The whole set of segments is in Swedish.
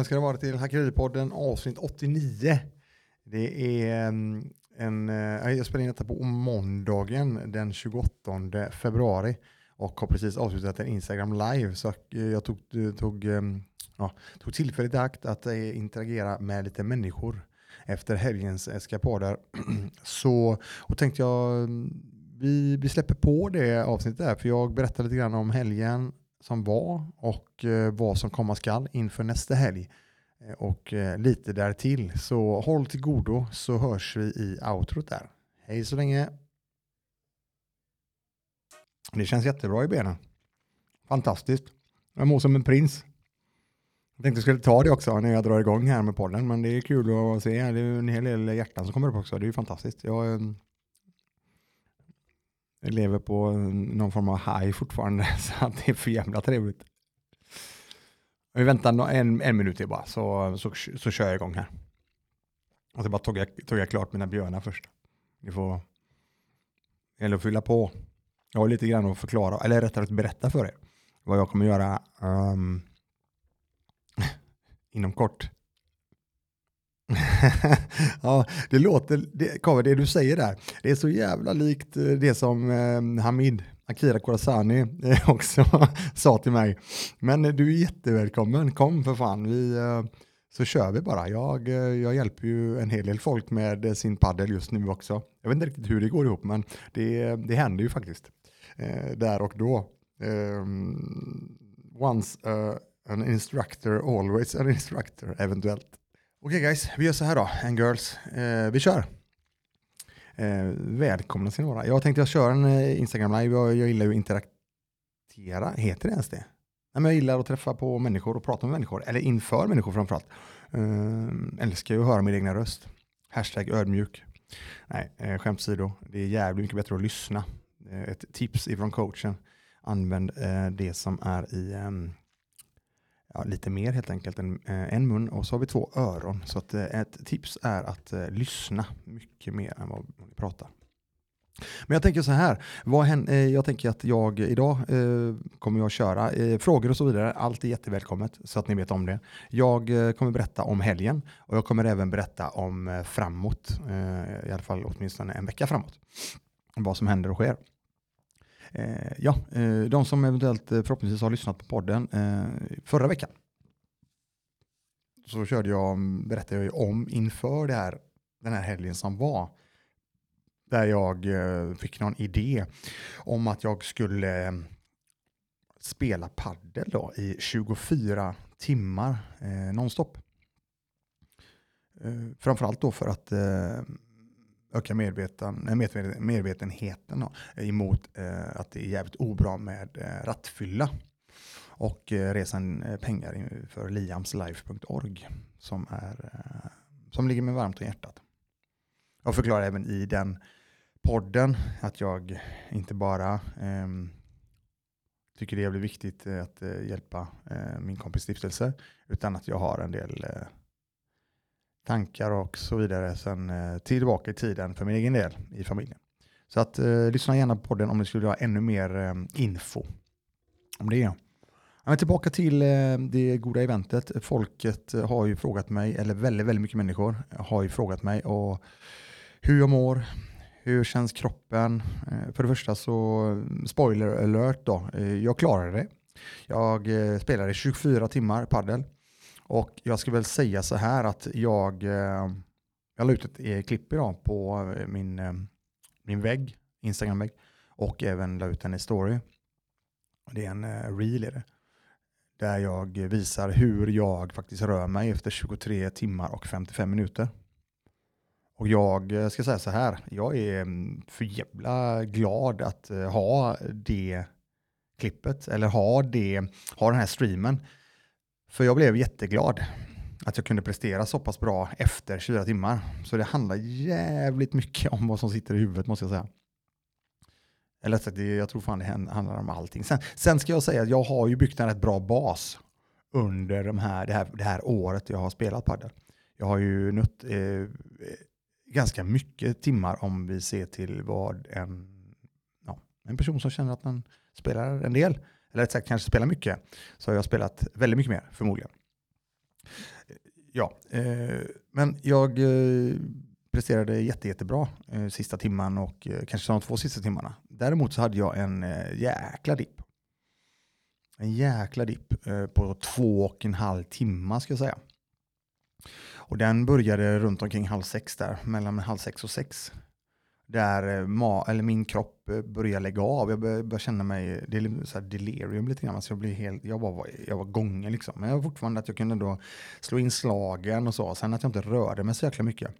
välkommen ska det vara till Hackeripodden avsnitt 89. Det är mm, en, eh, jag spelar in detta på måndagen den 28 februari och har precis avslutat en Instagram live så eh, jag tog, eh, tog, ja, tog tillfället i akt att interagera med lite människor efter helgens eskapader. så, och tänkte jag, mm, vi, vi släpper på det avsnittet där för jag berättar lite grann om helgen som var och eh, vad som komma skall inför nästa helg eh, och eh, lite därtill. Så håll till godo så hörs vi i outrot där. Hej så länge. Det känns jättebra i benen. Fantastiskt. Jag mår som en prins. Jag tänkte jag skulle ta det också när jag drar igång här med podden, men det är kul att se. Det är en hel del hjärtan som kommer upp också. Det är ju fantastiskt. Jag jag lever på någon form av high fortfarande, så att det är för jävla trevligt. Vi väntar en, en minut till bara, så, så, så kör jag igång här. Och så bara tog jag, tog jag klart mina björnar först. Ni får eller fylla på. Jag har lite grann att förklara, eller rättare att berätta för er vad jag kommer göra um, inom kort. ja, det låter, det, Kave, det du säger där, det är så jävla likt eh, det som eh, Hamid, Akira Kurasani eh, också sa till mig. Men eh, du är jättevälkommen, kom för fan, vi, eh, så kör vi bara. Jag, eh, jag hjälper ju en hel del folk med eh, sin paddel just nu också. Jag vet inte riktigt hur det går ihop, men det, det händer ju faktiskt eh, där och då. Ehm, once uh, an instructor, always an instructor, eventuellt. Okej okay guys, vi gör så här då, and girls. Eh, vi kör. Eh, välkomna ska ni vara. Jag tänkte jag kör en eh, Instagram live, jag, jag gillar ju att interaktera, heter det ens det? Nej, men jag gillar att träffa på människor och prata med människor, eller inför människor framförallt. Eh, älskar ju att höra min egna röst. Hashtag ödmjuk. Nej, eh, skämt åsido, det är jävligt mycket bättre att lyssna. Eh, ett tips ifrån coachen, använd eh, det som är i um, ja, lite mer helt enkelt än eh, en mun och så har vi två öron. Så att, eh, ett tips är att eh, lyssna mycket mer än vad ni pratar. Men jag tänker så här, vad händer, eh, jag tänker att jag idag eh, kommer jag köra eh, frågor och så vidare. Allt är jättevälkommet så att ni vet om det. Jag eh, kommer berätta om helgen och jag kommer även berätta om eh, framåt, eh, i alla fall åtminstone en vecka framåt. Vad som händer och sker. Eh, ja, eh, de som eventuellt eh, förhoppningsvis har lyssnat på podden eh, förra veckan så körde jag, mm, berättade jag om inför det här, den här helgen som var där jag eh, fick någon idé om att jag skulle mm, spela paddel då i 24 timmar eh, nonstop. Eh, framförallt då för att eh, öka medveten, medvetenheten eh, emot eh, att det är jävligt obra med eh, rattfylla. Och eh, resan eh, pengar för liamslife.org som, eh, som ligger mig varmt om hjärtat. Jag förklarar även i den podden att jag inte bara eh, tycker det är jävligt viktigt att eh, hjälpa eh, min kompis stiftelse utan att jag har en del tankar och så vidare sen eh, tillbaka i tiden för min egen del i familjen. Så att eh, lyssna gärna på podden om ni skulle ha ännu mer eh, info om det. Men tillbaka till eh, det goda eventet. Folket har ju frågat mig, eller väldigt, väldigt mycket människor har ju frågat mig och hur jag mår, hur känns kroppen? Eh, för det första så, spoiler alert då, eh, jag klarade det. Jag eh, spelade 24 timmar paddel och jag ska väl säga så här att jag, eh, jag la ut ett eh, klipp idag på eh, min, min vägg, Instagram-vägg, och även la ut en i story. Det är en reel är det. Där jag visar hur jag faktiskt rör mig efter 23 timmar och 55 minuter. Och jag ska säga så här, jag är mm, för jävla glad att ha det klippet, eller ha, det, ha den här streamen. För jag blev jätteglad att jag kunde prestera så pass bra efter 24 timmar. Så det handlar jävligt mycket om vad som sitter i huvudet måste jag säga. Eller sagt, jag tror fan det handlar om allting. Sen, sen ska jag säga att jag har ju byggt en rätt bra bas under de här, det, här, det här året jag har spelat padel. Jag har ju nött eh, ganska mycket timmar om vi ser till vad en, ja, en person som känner att man spelar en del eller rätt sagt kanske spelar mycket, så har jag spelat väldigt mycket mer förmodligen. Ja, eh, men jag eh, presterade jätte, jättebra eh, sista timman och eh, kanske de två sista timmarna. Däremot så hade jag en eh, jäkla dipp. En jäkla dipp eh, på två och en halv timma ska jag säga. Och den började runt omkring halv sex där, mellan halv sex och sex. Där eh, ma eller min kropp eh, börjar började lägga av. Jag började, börjar känna mig del så delirium lite grann. Så jag, blir helt, jag, var, jag var gången liksom. Men jag var fortfarande att jag kunde då slå in slagen och så. Sen att jag inte rörde mig så jäkla mycket.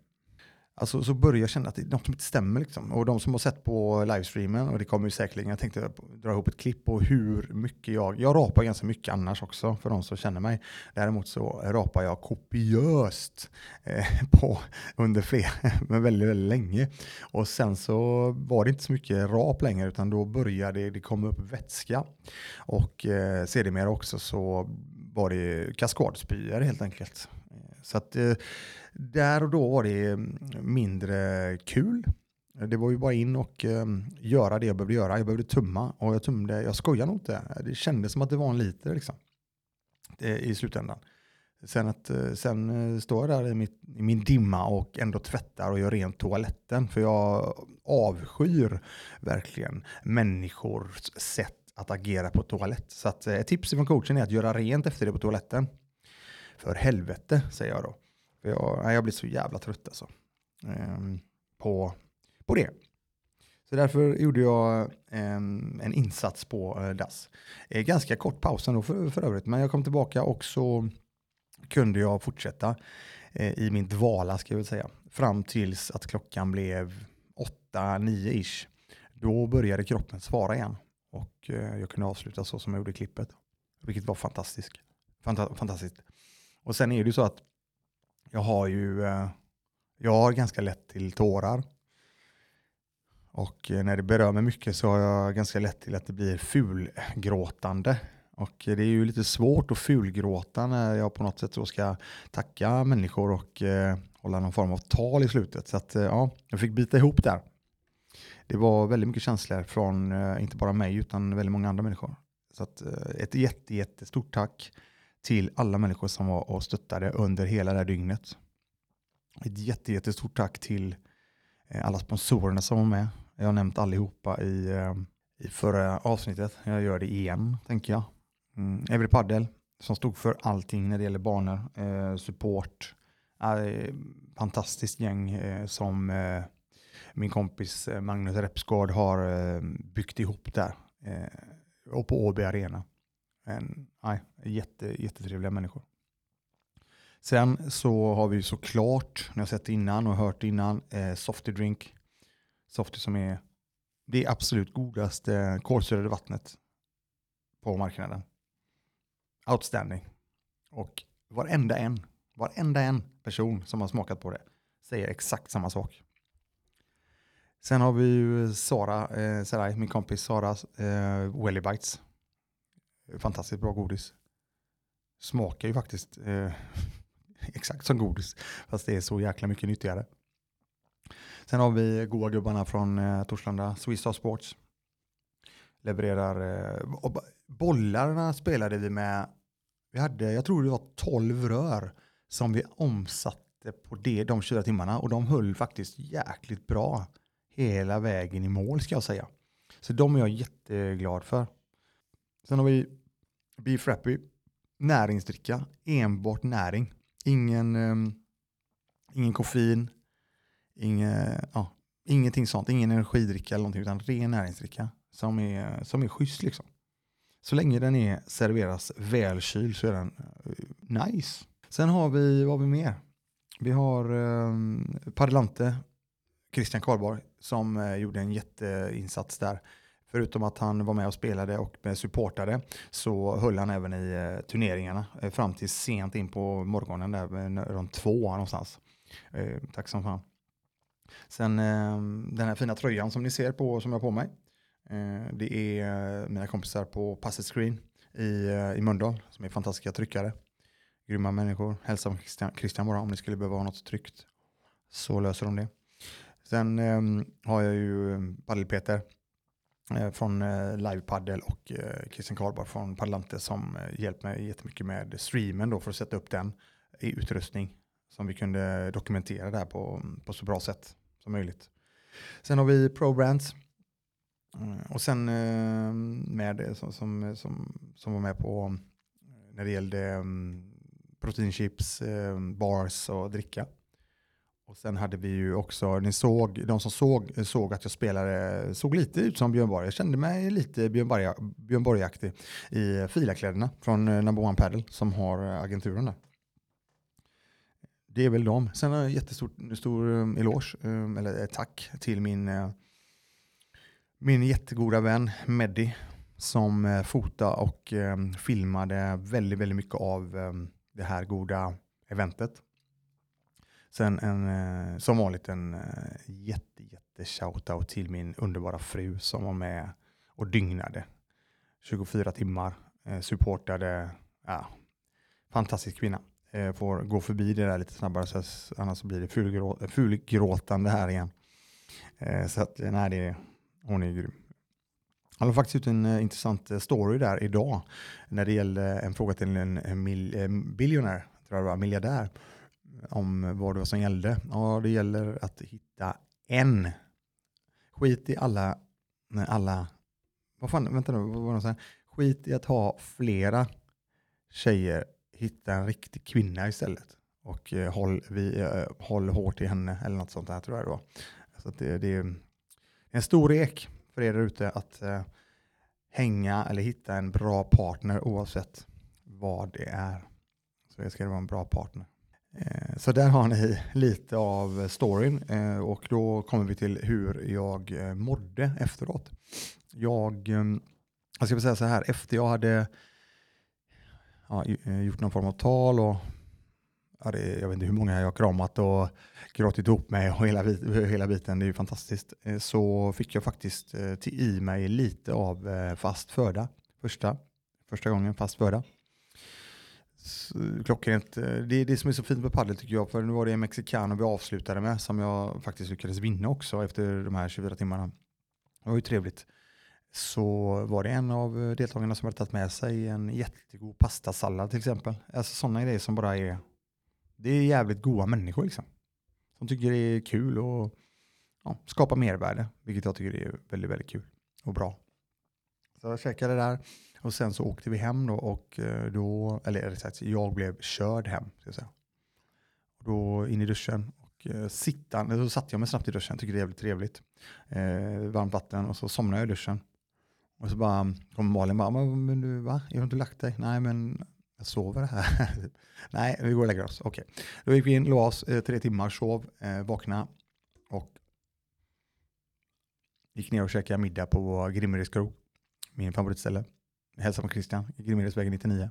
Alltså, så börjar jag känna att det är något som inte stämmer. Liksom. Och de som har sett på livestreamen, och det kommer ju säkerligen, jag tänkte dra ihop ett klipp på hur mycket jag, jag rapar ganska mycket annars också för de som känner mig. Däremot så rapar jag kopiöst eh, på, under fler, men väldigt, väldigt länge. Och sen så var det inte så mycket rap längre utan då började det komma upp vätska. Och eh, sedermera också så var det kaskadspyor helt enkelt. Så att eh, där och då var det mm, mindre kul. Det var ju bara in och eh, göra det jag behövde göra. Jag behövde tumma och jag tummade. jag skojar nog inte. Det kändes som att det var en liter liksom. I slutändan. Sen, att, eh, sen står jag där i, mitt, i, min dimma och ändå tvättar och gör rent toaletten. För jag avskyr verkligen människors sätt att agera på toalett. Så att, ett tips från coachen är att göra rent efter det på toaletten. För helvete, säger jag då. För jag, jag blir så jävla trött alltså. Ehm, på, på det. Så därför gjorde jag en, en insats på eh, dass. Eh, ganska kort paus ändå för, för övrigt, men jag kom tillbaka och så kunde jag fortsätta eh, i min dvala, ska jag väl säga, fram tills att klockan blev 8-9 ish. Då började kroppen svara igen och eh, jag kunde avsluta så som jag gjorde i klippet, vilket var fantastiskt. Fanta fantastiskt. Och sen är det ju så att jag har ju eh, jag har ganska lätt till tårar. Och eh, när det berör mig mycket så har jag ganska lätt till att det blir fulgråtande. Och eh, det är ju lite svårt att fulgråta när jag på något sätt så ska tacka människor och eh, hålla någon form av tal i slutet. Så att ja, jag fick bita ihop där. Det var väldigt mycket känslor från inte bara mig utan väldigt många andra människor. Så att ett jätte, jättestort tack till alla människor som var och stöttade under hela det här dygnet. Ett jätte, jättestort tack till eh, alla sponsorerna som var med. Jag har nämnt allihopa i, eh, i förra avsnittet. Jag gör det igen, tänker jag. Mm, Every Paddle som stod för allting när det gäller banor, eh, support, eh, fantastiskt gäng eh, som eh, min kompis eh, Magnus Repsgård har byggt ihop där och på Åby Arena. En, nej, jätte, jättetrevliga människor. Sen så har vi såklart, när jag sett innan och hört innan, eh, Softy Drink. Softy som är det absolut godaste kolsyrade vattnet på marknaden. Outstanding. Och varenda en, varenda en person som har smakat på det säger exakt samma sak. Sen har vi ju Sara, eh, Sarai, min kompis Sara eh, Welly Bites fantastiskt bra godis. Smakar ju faktiskt eh, exakt som godis, fast det är så jäkla mycket nyttigare. Sen har vi goa gubbarna från eh, Torslanda, Swiss Sports. Levererar, eh, bollarna spelade vi med, vi hade, jag tror det var 12 rör som vi omsatte på det, de 24 timmarna och de höll faktiskt jäkligt bra hela vägen i mål ska jag säga. Så de är jag jätteglad för. Sen har vi Beef Rappy, näringsdricka, enbart näring. Ingen, um, ingen koffein, inge, ja, ingenting sånt, ingen energidricka eller någonting, utan ren näringsdricka som är, som är schysst liksom. Så länge den är serveras välkyld så är den uh, nice. Sen har vi, vad har vi mer? Vi har ehm, um, Paddelante, Christian Karlborg, som uh, gjorde en jätteinsats där. Förutom att han var med och spelade och supportade så höll han även i eh, turneringarna eh, fram till sent in på morgonen där runt två någonstans. Eh, tack som fan. Sen ehm, den här fina tröjan som ni ser på som jag har på mig. Det är mina kompisar på Passet Screen i, i Mölndal som är fantastiska tryckare. Grymma människor. Hälsa Christian, Christian bara om ni skulle behöva ha något tryckt. Så löser de det. Sen ehm, har jag ju Padel-Peter Eh, Eh, från eh, Live Paddle och eh, Christian Karlberg från Padlante som hjälpt mig jättemycket med streamen då för att sätta upp den. i utrustning som vi kunde dokumentera där på, på så bra sätt som möjligt. Sen har vi ProBrands mm, och sen med som, som, som, som var med på när det gällde mm, proteinchips, bars och dricka. Och sen hade vi ju också, ni såg, de som såg, såg att jag spelade, såg lite ut som Björn Borg. Jag kände mig lite Björn, Borg, Björn Borg-aktig i filakläderna från eh, Number One Paddle som har eh, agenturen där. Det är väl dem. Sen har jag jättestor stor eh, eloge, eller tack till min, min jättegoda vän Meddi som fotade och filmade väldigt, väldigt mycket av det här goda eventet. Sen en, eh, som vanligt en eh, jätte, jätte shoutout till min underbara fru som var med och dygnade 24 timmar. Eh, supportade, ja, fantastisk kvinna. Får gå förbi det där lite snabbare så annars blir det fulgrå, fulgråtande här igen. Så att nej, det, hon är grym. Han har faktiskt ut en intressant story där idag när det gällde en fråga till en, en, mil, en biljonär, tror jag det var, miljardär om vad det var som gällde. Ja, det gäller att hitta en. Skit i alla, nej, alla, vad fan, vänta nu, vad var det sen? Skit i att ha flera tjejer, hitta en riktig kvinna istället. Och eh, håll, vi, eh, håll hårt i henne eller något sånt där tror jag det var. Så det, det är en stor ek för er där ute att eh, hänga eller hitta en bra partner oavsett vad det är. Så det ska vara en bra partner. Eh, så där har ni lite av storyn eh, och då kommer vi till hur jag eh, mådde efteråt. Jag, jag ska säga så här, efter jag hade ja, gjort någon form av tal och ja, det, jag vet inte hur många jag har kramat och gråtit ihop mig och hela, hela biten, det är ju fantastiskt, så fick jag faktiskt i mig lite av fast föda. Första, första gången fast föda klockrent. Eh, det är det som är så fint med padel tycker jag. För nu var det en mexikan vi avslutade med som jag faktiskt lyckades vinna också efter de här 24 timmarna. Det var ju trevligt. Så var det en av deltagarna som hade tagit med sig en jättegod pastasallad till exempel. Alltså sådana grejer som bara är, det är jävligt goda människor liksom. Som tycker det är kul och ja, skapar mervärde, vilket jag tycker är väldigt, väldigt kul och bra. Så jag käkade där. Och sen så åkte vi hem då och eh, då, eller sagt, jag blev körd hem. Ska jag säga. Och då in i duschen och eh, sittande, så satt jag mig snabbt i duschen, tycker det är jävligt trevligt. Eh, varmt vatten och så somnade jag i duschen. Och så bara kom Malin bara, men du va? Jag har inte lagt dig? Nej men jag sover här. Nej, vi går och lägger oss. Okej. Okay. Då gick vi in, låg oss eh, tre timmar, sov, eh, vakna och gick ner och käkade middag på Grimmeris krog, min favoritställe. Hälsa på Christian, Grimmeredsvägen 99.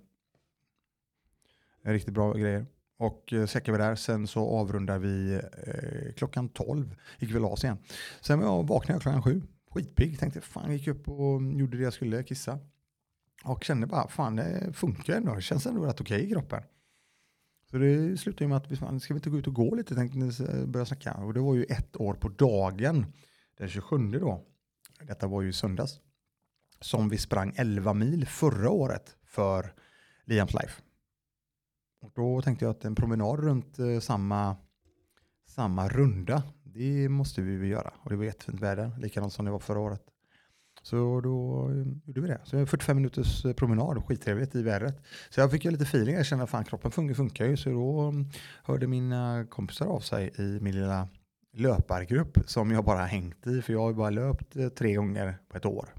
Eh, riktigt bra grejer. Och eh, säckar vi där, sen så avrundar vi eh, klockan 12. Gick vi las igen. Sen jag vaknade jag klockan 7. Skitpigg, tänkte fan gick upp och gjorde det jag skulle, kissa. Och kände bara, fan det funkar ändå, det känns ändå rätt okej okay i kroppen. Så det slutade med att vi fan, ska vi inte gå ut och gå lite, tänkte eh, börja snacka. Och det var ju ett år på dagen, den 27 då. Detta var ju söndags som vi sprang 11 mil förra året för Liams Life. Och då tänkte jag att en promenad runt eh, samma, samma runda, det måste vi väl göra. Och det var jättefint väder, likadant som det var förra året. Så då eh, gjorde vi det. Så 45 minuters eh, promenad, skittrevligt i vädret. Så jag fick ju lite feeling, jag kände att fan kroppen funkar, funkar ju. Så då mm, hörde mina kompisar av sig i min lilla löpargrupp som jag bara hängt i. För jag har ju bara löpt tre gånger på ett år.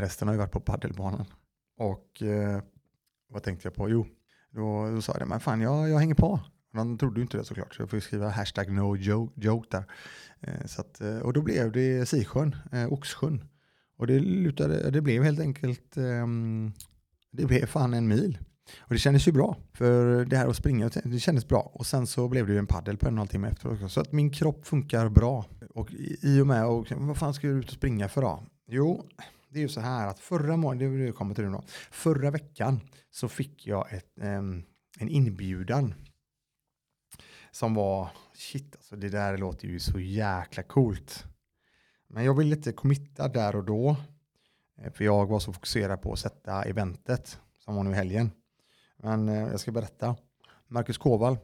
Resten har ju varit på paddelbanan. Och eh, vad tänkte jag på? Jo, då, då sa jag det, men fan jag, jag hänger på. De trodde ju inte det såklart, så jag får skriva hashtag no joke, joke där. Eh, så att, eh, och då blev det Sisjön, eh, Oxsjön. Och det, lutade, det blev helt enkelt, eh, det blev fan en mil. Och det kändes ju bra, för det här att springa, det kändes bra. Och sen så blev det ju en paddel på en och en halv timme efter också. Så att min kropp funkar bra. Och i och med, och, vad fan ska du ut och springa för då? Jo, det är ju så här att förra månaden, det kommer till nu då, förra veckan så fick jag ett, en inbjudan som var, shit alltså det där låter ju så jäkla coolt. Men jag ville inte committa där och då, eh, för jag var så fokuserad på att sätta eventet som var nu i helgen. Men eh, jag ska berätta. Marcus Koval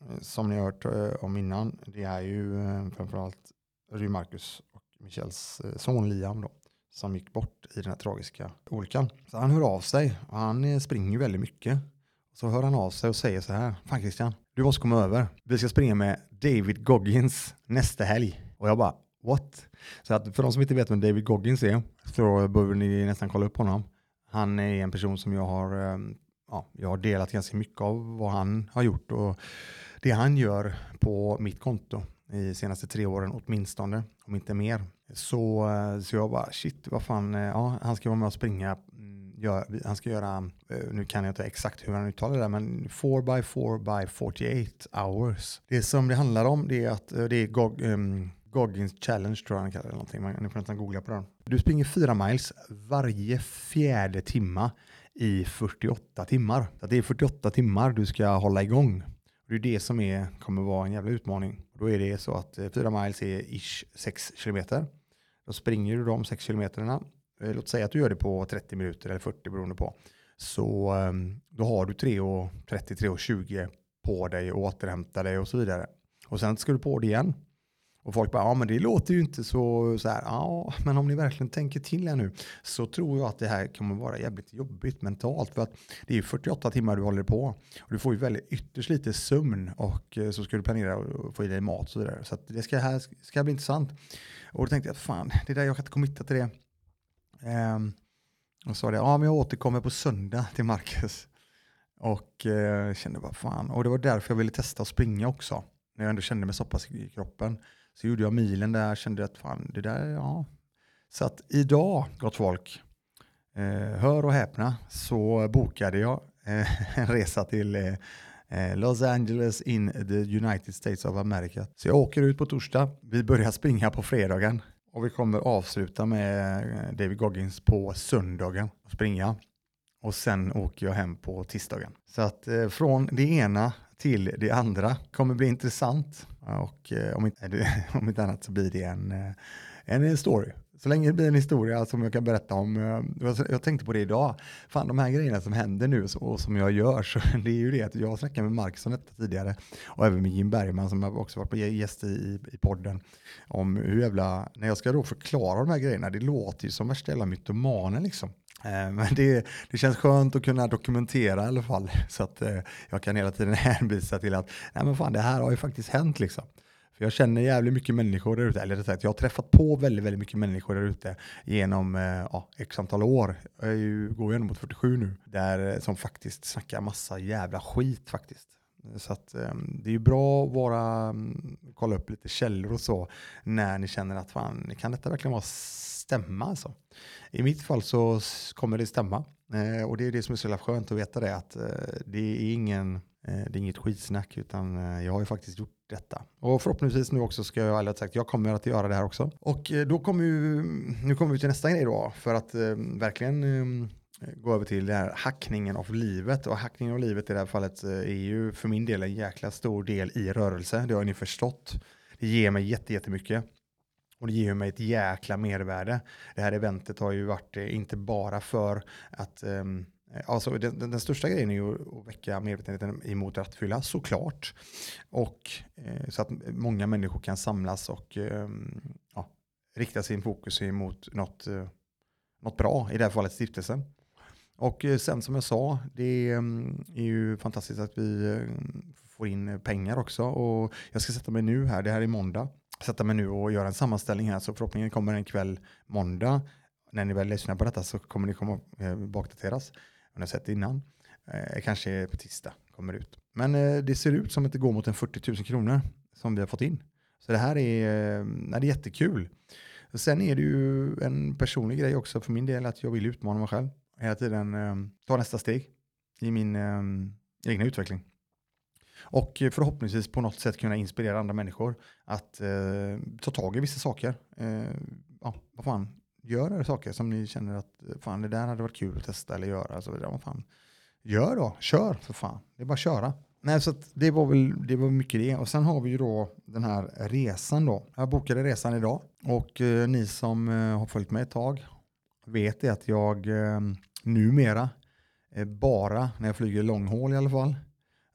eh, som ni har hört eh, om innan, det är ju eh, framförallt Rue Marcus och Michels eh, son Liam då, som gick bort i den här tragiska olyckan. Så han hör av sig och han eh, springer väldigt mycket. Så hör han av sig och säger så här, fan Christian, du måste komma över. Vi ska springa med David Goggins nästa helg. Och jag bara, what? Så att för de som inte vet vem David Goggins är så behöver ni nästan kolla upp honom. Han är en person som jag har, eh, ja, jag har delat ganska mycket av vad han har gjort och det han gör på mitt konto i senaste tre åren åtminstone, om inte mer. Så, eh, så jag bara shit, vad fan, eh, ja, han ska vara med och springa. Mm, gör, han ska göra, eh, nu kan jag inte exakt hur han uttalar det, men 4 by 4 by 48 hours. Det som det handlar om det är att det är Gog, um, Goggins challenge tror jag han kallar det någonting. Man, ni får nästan googla på den. Du springer fyra miles varje fjärde timma i 48 timmar. Så det är 48 timmar du ska hålla igång. Det är det som är, kommer vara en jävla utmaning. Då är det så att 4 miles är ish 6 kilometer. Då springer du de 6 kilometerna. Eh, låt säga att du gör det på 30 minuter eller 40 beroende på. Så ehm, då har du 3.30-3.20 på dig och återhämta dig och så vidare. Och sen ska du på det igen. Och folk bara, ja men det låter ju inte så, så här, ja men om ni verkligen tänker till här nu så tror jag att det här kommer vara jävligt jobbigt mentalt för att det är 48 timmar du håller på och du får ju väldigt ytterst lite sömn och eh, så ska du planera och få i dig mat och så vidare. Så att det ska, här ska bli intressant. Och då tänkte jag, fan, det där jag kan inte committa till det. Um, och sa det, ja men jag återkommer på söndag till Marcus. Och eh, kände bara fan, och det var därför jag ville testa att springa också. När jag ändå kände mig så pass i kroppen. Så gjorde jag milen där, kände att fan, det där, ja. Så att idag, gott folk, eh, hör och häpna, så bokade jag eh, en resa till eh, eh, Los Angeles in the United States of America. Så jag åker ut på torsdag, vi börjar springa på fredagen och vi kommer avsluta med eh, David Goggins på söndagen och springa. Och sen åker jag hem på tisdagen. Så att eh, från det ena till det andra kommer bli intressant. Eh, och eh, om, inte, om inte annat så blir det en, eh, en story. Så länge det blir en historia som jag kan berätta om. Jag tänkte på det idag. Fan de här grejerna som händer nu och som jag gör. Så det är ju det att jag snackade med Marcus om detta tidigare. Och även med Jim Bergman som också varit på gäst i, i podden. Om hur jävla, när jag ska då förklara de här grejerna. Det låter ju som värsta jävla mytomanen liksom. Eh, men det, det känns skönt att kunna dokumentera i alla fall så att eh, jag kan hela tiden hänvisa till att nej men fan det här har ju faktiskt hänt liksom. För jag känner jävligt mycket människor där ute, eller rättare sagt jag har träffat på väldigt, väldigt mycket människor där ute genom eh, ja, x antal år. Jag är ju, går ju ändå mot 47 nu, där, som faktiskt snackar massa jävla skit faktiskt. Så att, det är ju bra att vara, mm, kolla upp lite källor och så när ni känner att fan, kan detta verkligen vara stämma alltså. I mitt fall så kommer det stämma. Eh, och det är det som är så jävla skönt att veta det, att eh, det är ingen eh, det är inget skitsnack utan eh, jag har ju faktiskt gjort detta. Och förhoppningsvis nu också ska jag ärligt sagt, jag kommer att göra det här också. Och eh, då kommer ju, nu kommer vi till nästa grej då, för att eh, verkligen ehm, gå över till det här hackningen av livet. Och hackningen av livet i det här fallet eh, är ju för min del en jäkla stor del i rörelse. Det har ni förstått. Det ger mig jättemycket. Och det ger mig ett jäkla mervärde. Det här eventet har ju varit eh, inte bara för att um, Alltså, den, den, största grejen är ju att väcka medvetenheten emot rattfylla, såklart. Och eh, så att många människor kan samlas och eh, ja, rikta sin fokus emot något, eh, något bra, i det här fallet stiftelsen. Och eh, sen som jag sa, det mm, är ju fantastiskt att vi eh, får in pengar också. Och jag ska sätta mig nu här, det här är måndag, sätta mig nu och göra en sammanställning här. Så förhoppningen kommer en kväll måndag. När ni väl lyssnar på detta så kommer ni komma eh, bakdateras. Om ni har sett det innan. Eh, kanske på tisdag kommer det ut. Men eh, det ser ut som att det går mot en 40 000 kronor som vi har fått in. Så det här är, eh, det är jättekul. Sen är det ju en personlig grej också för min del att jag vill utmana mig själv. Hela tiden eh, ta nästa steg i min eh, egna utveckling. Och förhoppningsvis på något sätt kunna inspirera andra människor att eh, ta tag i vissa saker. Eh, ja, vad fan, gör saker som ni känner att eh, fan, det där hade varit kul att testa eller göra. Alltså, vad fan. Gör då, kör för fan. Det är bara att köra. Nej, så det var väl det var mycket det. Och sen har vi ju då den här resan då. Jag bokade resan idag och eh, ni som eh, har följt mig ett tag vet det att jag eh, numera, eh, bara när jag flyger långhål i alla fall,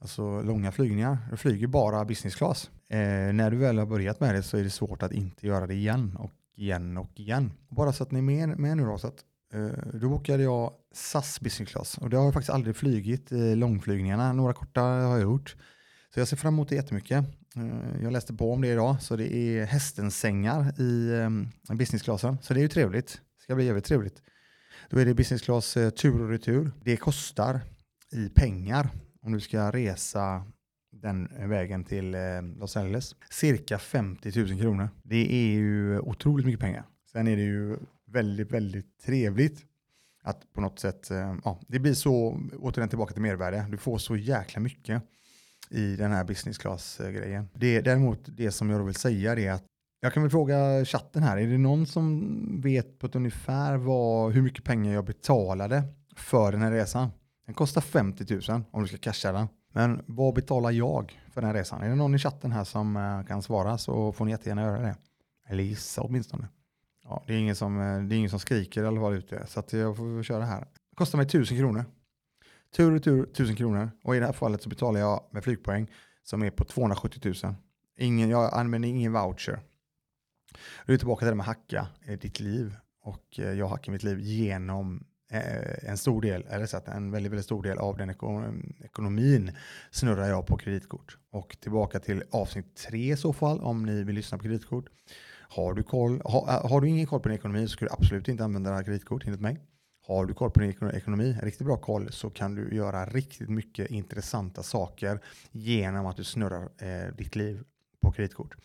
Alltså långa flygningar. Du flyger bara business class. Eh, när du väl har börjat med det så är det svårt att inte göra det igen och igen och igen. Bara så att ni är med, med nu då, så att, eh, då bokade jag SAS business class och det har jag faktiskt aldrig flygit i långflygningarna. Några korta har jag gjort. Så jag ser fram emot det jättemycket. Eh, jag läste på om det idag, så det är hästens sängar i eh, businessklassen. Så det är ju trevligt. Det ska bli jävligt trevligt. Då är det business class eh, tur och retur. Det kostar i pengar om du ska resa den vägen till eh, Los Angeles. Cirka 50 000 kronor. Det är ju otroligt mycket pengar. Sen är det ju väldigt, väldigt trevligt att på något sätt, eh, ja, det blir så, återigen tillbaka till mervärde, du får så jäkla mycket i den här business class-grejen. Eh, det, däremot det som jag då vill säga är att jag kan väl fråga chatten här, är det någon som vet på ett ungefär vad, hur mycket pengar jag betalade för den här resan? Den kostar 50 000 om du ska casha den. Men vad betalar jag för den här resan? Är det någon i chatten här som eh, kan svara så får ni jättegärna göra det. Eller gissa åtminstone. Ja, det, är ingen som, eh, det är ingen som skriker eller vad ute så att jag får köra här. Det kostar mig 1000 kronor. Tur och tur 1000 kronor och i det här fallet så betalar jag med flygpoäng som är på 270 000. Ingen, jag använder ingen voucher. Du är tillbaka till det med hacka eh, ditt liv och jag hackar mitt liv genom Eh, en stor del, eller så att en väldigt, väldigt stor del av den ekonomin snurrar jag på kreditkort. Och tillbaka till avsnitt tre i så fall, om ni vill lyssna på kreditkort. Har du, koll, har, har du ingen koll på din ekonomi så ska du absolut inte använda det här kreditkort enligt mig. Har du koll på din ekonomi, riktigt bra koll, så kan du göra riktigt mycket intressanta saker genom att du snurrar eh, ditt liv på kreditkort.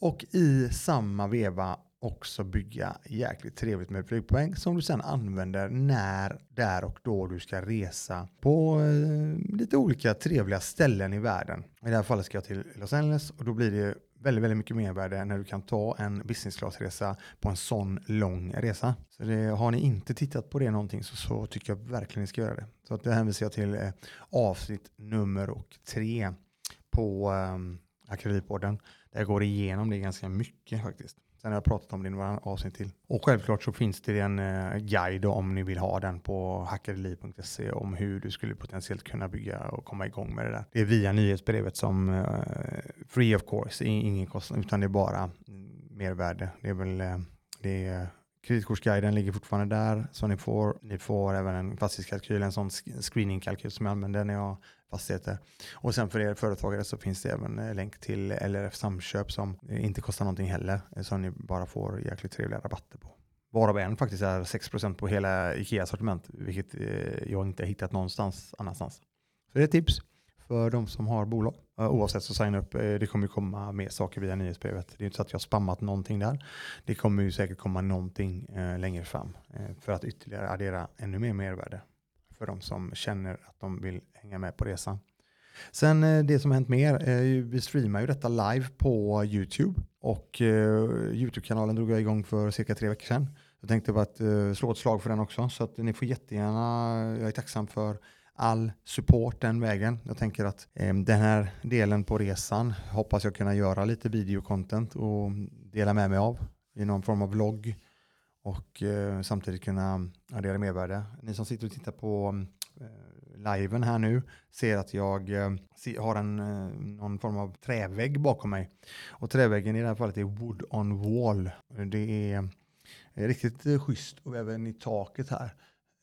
Och i samma veva också bygga jäkligt trevligt med flygpoäng som du sen använder när, där och då du ska resa på eh, lite olika trevliga ställen i världen. I det här fallet ska jag till Los Angeles och då blir det väldigt, väldigt mycket mervärde när du kan ta en business class-resa på en sån lång resa. Så det, har ni inte tittat på det någonting så, så tycker jag verkligen ni ska göra det. Så att det hänvisar jag till eh, avsnitt nummer och tre på eh, Akademipodden. Där jag går igenom det ganska mycket faktiskt. Sen har jag pratat om det i några avsnitt till. Och självklart så finns det en eh, guide om ni vill ha den på hackadeli.se om hur du skulle potentiellt kunna bygga och komma igång med det där. Det är via nyhetsbrevet som eh, free of course, ingen kostnad, utan det är bara mervärde. Det är väl eh, det är Kreditkortsguiden ligger fortfarande där, så ni får, ni får även en fastighetskalkyl, en sån screeningkalkyl som jag använder när jag fastigheter. Och sen för er företagare så finns det även eh, länk till LRF Samköp som eh, inte kostar någonting heller, eh, som ni bara får jäkligt trevliga rabatter på. Varav en faktiskt är 6% på hela Ikea-sortiment, vilket jag inte hittat någonstans annanstans. Så det är ett tips för de som har bolag. Oavsett så signa upp, det kommer komma mer saker via nyhetsbrevet. Det är inte så att jag har spammat någonting där. Det kommer ju säkert komma någonting längre fram för att ytterligare addera ännu mer mervärde för de som känner att de vill hänga med på resan. Sen eh, det som har hänt mer, eh, vi streamar ju detta live på YouTube och eh, YouTube-kanalen drog jag igång för cirka tre veckor sedan. Jag tänkte bara att slå ett slag för den också så att ni får jättegärna, jag är tacksam för all support den vägen. Jag tänker att den här delen på resan hoppas jag kunna göra lite videocontent och dela med mig av i någon form av vlogg och eh, samtidigt kunna addera mervärde. Ni som sitter och tittar på eh, liven här nu ser att jag eh, har en, eh, någon form av trävägg bakom mig. Och träväggen i det här fallet är wood on wall. Det är är riktigt eh, schysst och även i taket här.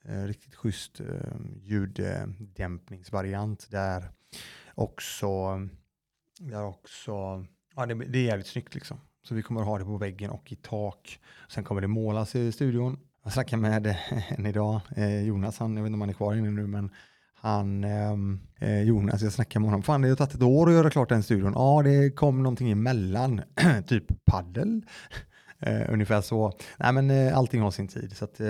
Eh, riktigt schysst eh, ljuddämpningsvariant där också, där också ja, det, det är jävligt snyggt liksom. Så vi kommer att ha det på väggen och i tak. Sen kommer det målas i studion. Jag snackade med eh, en idag, eh, Jonas, han, jag vet inte om han är kvar inne nu, men han, ehm, eh, Jonas, jag snackade med honom, fan det har tagit ett år att göra klart den studion. Ja, det kom någonting emellan, typ paddel. Eh, ungefär så. Nej men eh, allting har sin tid. Så att, eh,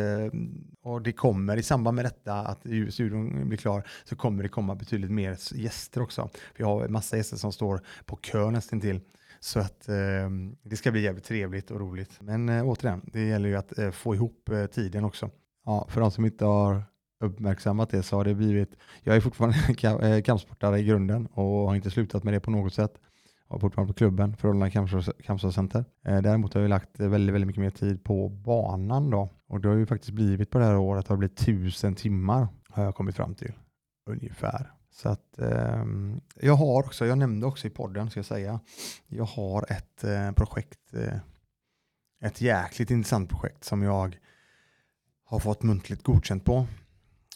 och det kommer i samband med detta, att studion blir klar, så kommer det komma betydligt mer gäster också. Vi har massa gäster som står på kö nästan till. Så att eh, det ska bli jävligt trevligt och roligt. Men eh, återigen, det gäller ju att eh, få ihop eh, tiden också. Ja, för de som inte har uppmärksammat det så har det blivit, jag är fortfarande eh, kampsportare i grunden och har inte slutat med det på något sätt. Jag är fortfarande på klubben, Förhållande Kampsportscenter. Eh, däremot har jag lagt eh, väldigt, väldigt mycket mer tid på banan då. Och det har ju faktiskt blivit på det här året, det har blivit tusen timmar har jag kommit fram till. Ungefär. Så att eh, jag har också, jag nämnde också i podden ska jag säga, jag har ett eh, projekt, eh, ett jäkligt intressant projekt som jag har fått muntligt godkänt på.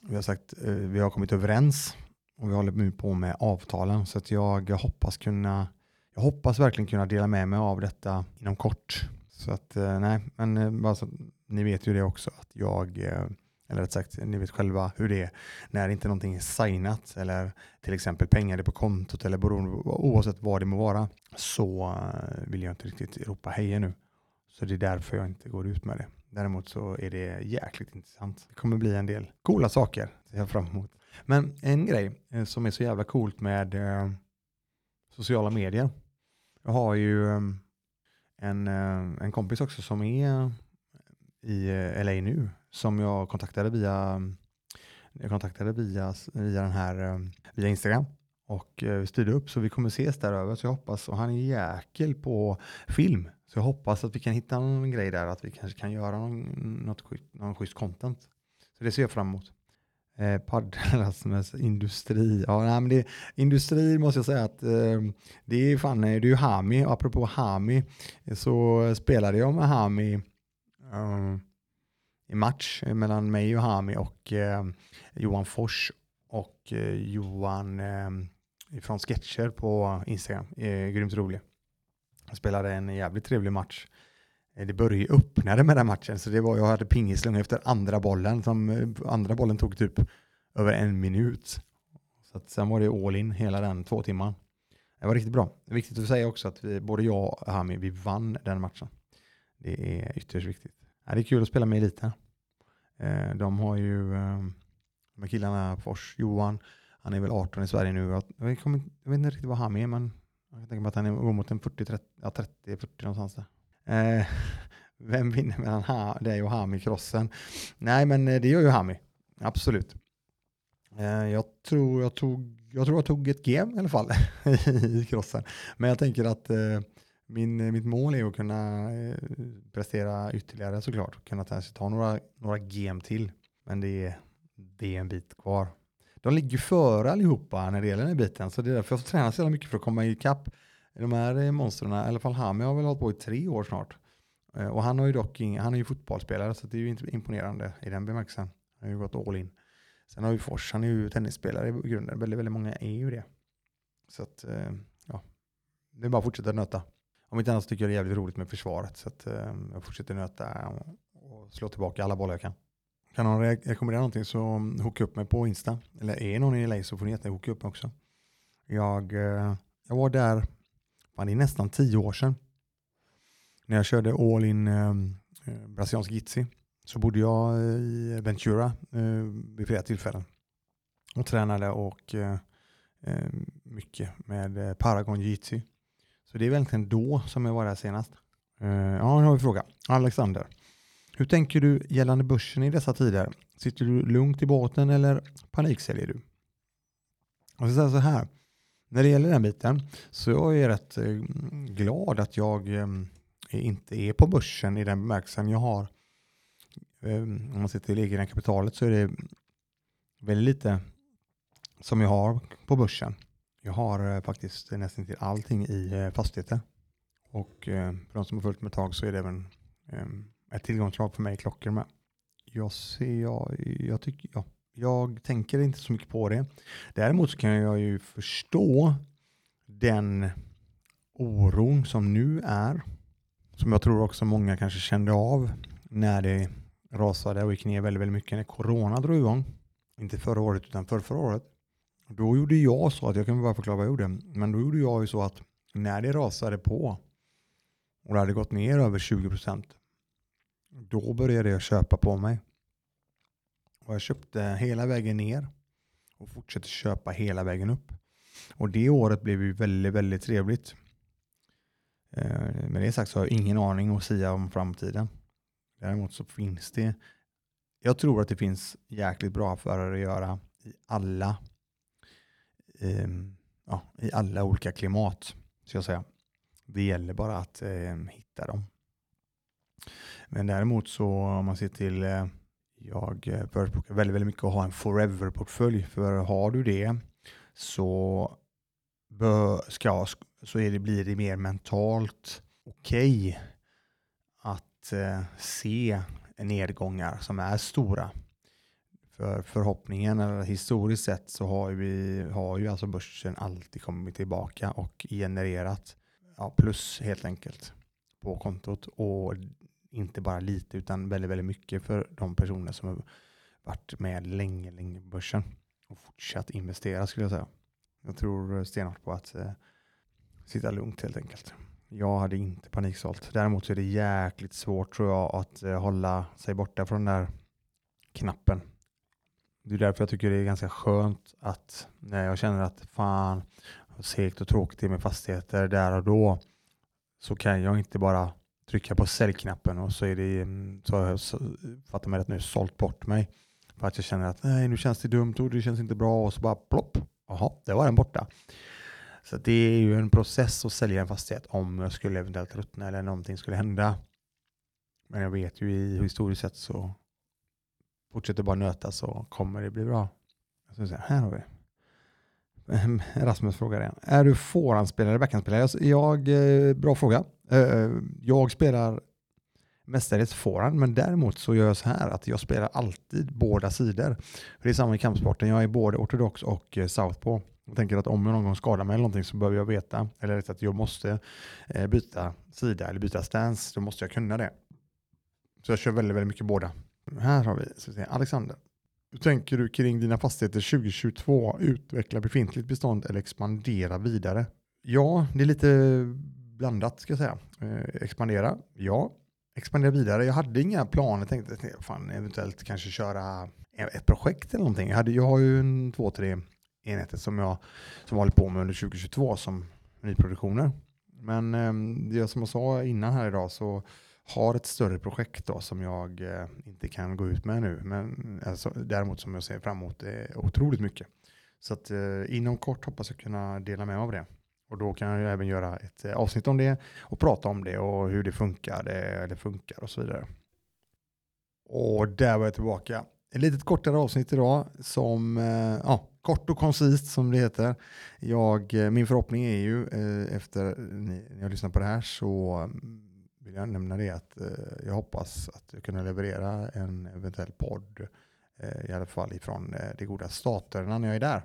Vi har sagt, eh, vi har kommit överens och vi håller nu på med avtalen så att jag hoppas kunna, jag hoppas verkligen kunna dela med mig av detta inom kort. Så att eh, nej, men eh, bara så, ni vet ju det också att jag eh, eller rätt sagt, ni vet själva hur det är när inte någonting är signat eller till exempel pengar är på kontot eller beroende, oavsett vad det må vara så eh, vill jag inte riktigt ropa hej nu. Så det är därför jag inte går ut med det. Däremot så är det jäkligt intressant. Det kommer bli en del coola saker ser jag fram emot. Men en grej eh, som är så jävla coolt med eh, sociala medier. Jag har ju eh, en, en kompis också som är i LA nu som jag kontaktade via, jag kontaktade via, via den här, eh, via Instagram och eh, vi styrde upp så vi kommer ses där över så jag hoppas och han är jäkel på film så jag hoppas att vi kan hitta någon grej där att vi kanske kan göra någon, något, någon schysst content. Så det ser jag fram emot. Eh, Paddelasmus industri. Ja, nej, men det, industri måste jag säga att eh, det är fan, eh, det är ju Hami. Apropå Hami så spelade jag med Hami eh, match eh, mellan mig och Hami och eh, Johan Fors och eh, Johan eh, från Sketcher på Instagram. Eh, grymt rolig. Jag spelade en jävligt trevlig match. Eh, det började öppnade med den matchen, så det var, jag hade pingislung efter andra bollen. Som, eh, andra bollen tog typ över en minut. Så att sen var det all in hela den två timmar. Det var riktigt bra. Det är viktigt att säga också att vi, både jag och Hami, vi vann den matchen. Det är ytterst viktigt. Ja, det är kul att spela med eliten. Eh, de har ju, eh, de här killarna, Fors, Johan, han är väl 18 i Sverige nu. Jag, kommer, jag vet inte riktigt vad han är, men jag tänker mig att han går mot en 40-30, ja, 30-40 någonstans där. Eh, vem vinner mellan ha, dig och Hami i? Nej, men eh, det gör ju Hami. Absolut. Eh, jag, tror jag, tog, jag tror jag tog ett game i alla fall i krossen. Men jag tänker att eh, min, eh, mitt mål är att kunna eh, prestera ytterligare såklart. Kunna ta, ta några, några game till. Men det är, det är en bit kvar de ligger före allihopa när det gäller den här biten. Så det är därför jag får träna så mycket för att komma ikapp de här eh, monstren. I alla fall Hami har väl hållit på i tre år snart. Och han har ju dock ing, han är ju fotbollsspelare så det är ju imponerande i den bemärkelsen. Han har ju gått all in. Sen har vi Fors, han är ju tennisspelare i grunden. Väldigt, väldigt många är ju det. Så att, ja, det är bara att fortsätta nöta. Om inte annat tycker jag det är jävligt roligt med försvaret. Så att ehm, jag fortsätter nöta och slå tillbaka alla bollar jag kan. Kan någon rekommendera någonting så mm, hooka upp mig på Insta. Eller är någon i LA så får ni gärna hooka upp mig också. Jag, eh, jag var där, fan det är nästan tio år sedan. När jag körde all in ehm, eh, brasiliansk jitsi så bodde jag eh, i Ventura eh, vid flera tillfällen. Och tränade och eh ehm, mycket med eh, Paragon jitsi. Så det är verkligen då som jag var där senast. Eh, ja, nu har vi en fråga. Alexander. Hur tänker du gällande börsen i dessa tider? Sitter du lugnt i båten eller paniksäljer du? Jag ska säga så här, när det gäller den biten så jag är rätt eh, glad att jag eh, inte är på börsen i den bemärkelsen jag har. Ehm, om man ser till egna kapitalet så är det väldigt lite som jag har på börsen. Jag har eh, faktiskt nästan till allting i eh, fastigheter. Och eh, för de som har följt mig ett tag så är det även ehm, ett tillgångslag för mig klockor med. Jag ser, jag, jag tycker, ja, jag tänker inte så mycket på det. Däremot så kan jag ju förstå den oron som nu är, som jag tror också många kanske kände av när det rasade och gick ner väldigt, väldigt mycket när corona drog igång. Inte förra året utan förra, förra året. Då gjorde jag så att, jag kan bara förklara vad jag gjorde, men då gjorde jag ju så att när det rasade på och det hade gått ner över 20 procent då började jag köpa på mig. Och jag köpte hela vägen ner och fortsatte köpa hela vägen upp. Och det året blev ju väldigt, väldigt trevligt. Eh, med det sagt så har jag ingen aning att säga om framtiden. Däremot så finns det, jag tror att det finns jäkligt bra affärer att göra i alla, Ehm, ja, i alla olika klimat. Ska jag säga. Det gäller bara att eh, hitta dem. Men däremot så om man ser till, eh, jag eh, förespråkar väldigt, väldigt mycket att ha en forever-portfölj. För har du det så, bör, ska, så är det, blir det mer mentalt okej okay att eh, se nedgångar som är stora. För förhoppningen, eller historiskt sett, så har, vi, har ju alltså börsen alltid kommit tillbaka och genererat ja, plus helt enkelt på kontot. Och inte bara lite utan väldigt, väldigt mycket för de personer som har varit med länge, länge på börsen och fortsatt investera skulle jag säga. Jag tror stenhårt på att eh, sitta lugnt helt enkelt. Jag hade inte paniksålt. Däremot så är det jäkligt svårt tror jag att eh, hålla sig borta från den där knappen. Det är därför jag tycker det är ganska skönt att när jag känner att fan vad segt och tråkigt det är med fastigheter där och då så kan jag inte bara trycka på säljknappen och så är det mm, så har jag fattar mig rätt nu sålt bort mig för att jag känner att nej nu känns det dumt och det känns inte bra och så bara plopp, jaha, det var den borta. Så det är ju en process att sälja en fastighet om jag skulle eventuellt ruttna eller någonting skulle hända. Men jag vet ju i historiskt sett så fortsätter bara nöta så kommer det bli bra. Så här har vi. Rasmus frågar igen. Är du forehandspelare eller backhandspelare? Jag, jag, eh, bra fråga. Eh, eh, jag spelar mestadels forehand, men däremot så gör jag så här att jag spelar alltid båda sidor. För det är samma i kampsporten. Jag är både ortodox och southpaw. Jag tänker att om jag någon gång skadar mig eller någonting så behöver jag veta, eller att jag måste byta sida eller byta stance, då måste jag kunna det. Så jag kör väldigt, väldigt mycket båda. Här har vi, så säga, Alexander. Hur tänker du kring dina fastigheter 2022? Utveckla befintligt bestånd eller expandera vidare? Ja, det är lite blandat ska jag säga. Eh, expandera, ja. Expandera vidare. Jag hade inga planer. Tänkte fan, eventuellt kanske köra ett projekt eller någonting. Jag, hade, jag har ju en två, tre enheter som jag som håller på med under 2022 som nyproduktioner. Men eh, det som jag sa innan här idag så har ett större projekt då som jag eh, inte kan gå ut med nu. Men alltså, däremot som jag ser fram emot är otroligt mycket. Så att eh, inom kort hoppas jag kunna dela med mig av det. Och då kan jag även göra ett eh, avsnitt om det och prata om det och hur det funkar, det, eller funkar och så vidare. Och där var jag tillbaka. Ett litet kortare avsnitt idag som, eh, ja, kort och koncist som det heter. Jag, eh, min förhoppning är ju eh, efter ni, ni har lyssnat på det här så vill jag nämna det att eh, jag hoppas att kunna leverera en eventuell podd eh, i alla fall ifrån eh, de goda staterna när jag är där.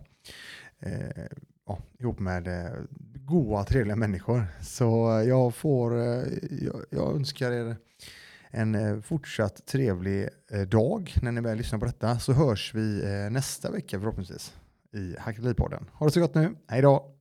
Eh, ja, ihop med eh, goa, trevliga människor. Så jag får, eh, jag, jag, önskar er en eh, fortsatt trevlig eh, dag när ni väl lyssnar på detta. Så hörs vi eh, nästa vecka förhoppningsvis i Hackeripodden. Ha det så gott nu. Hej då!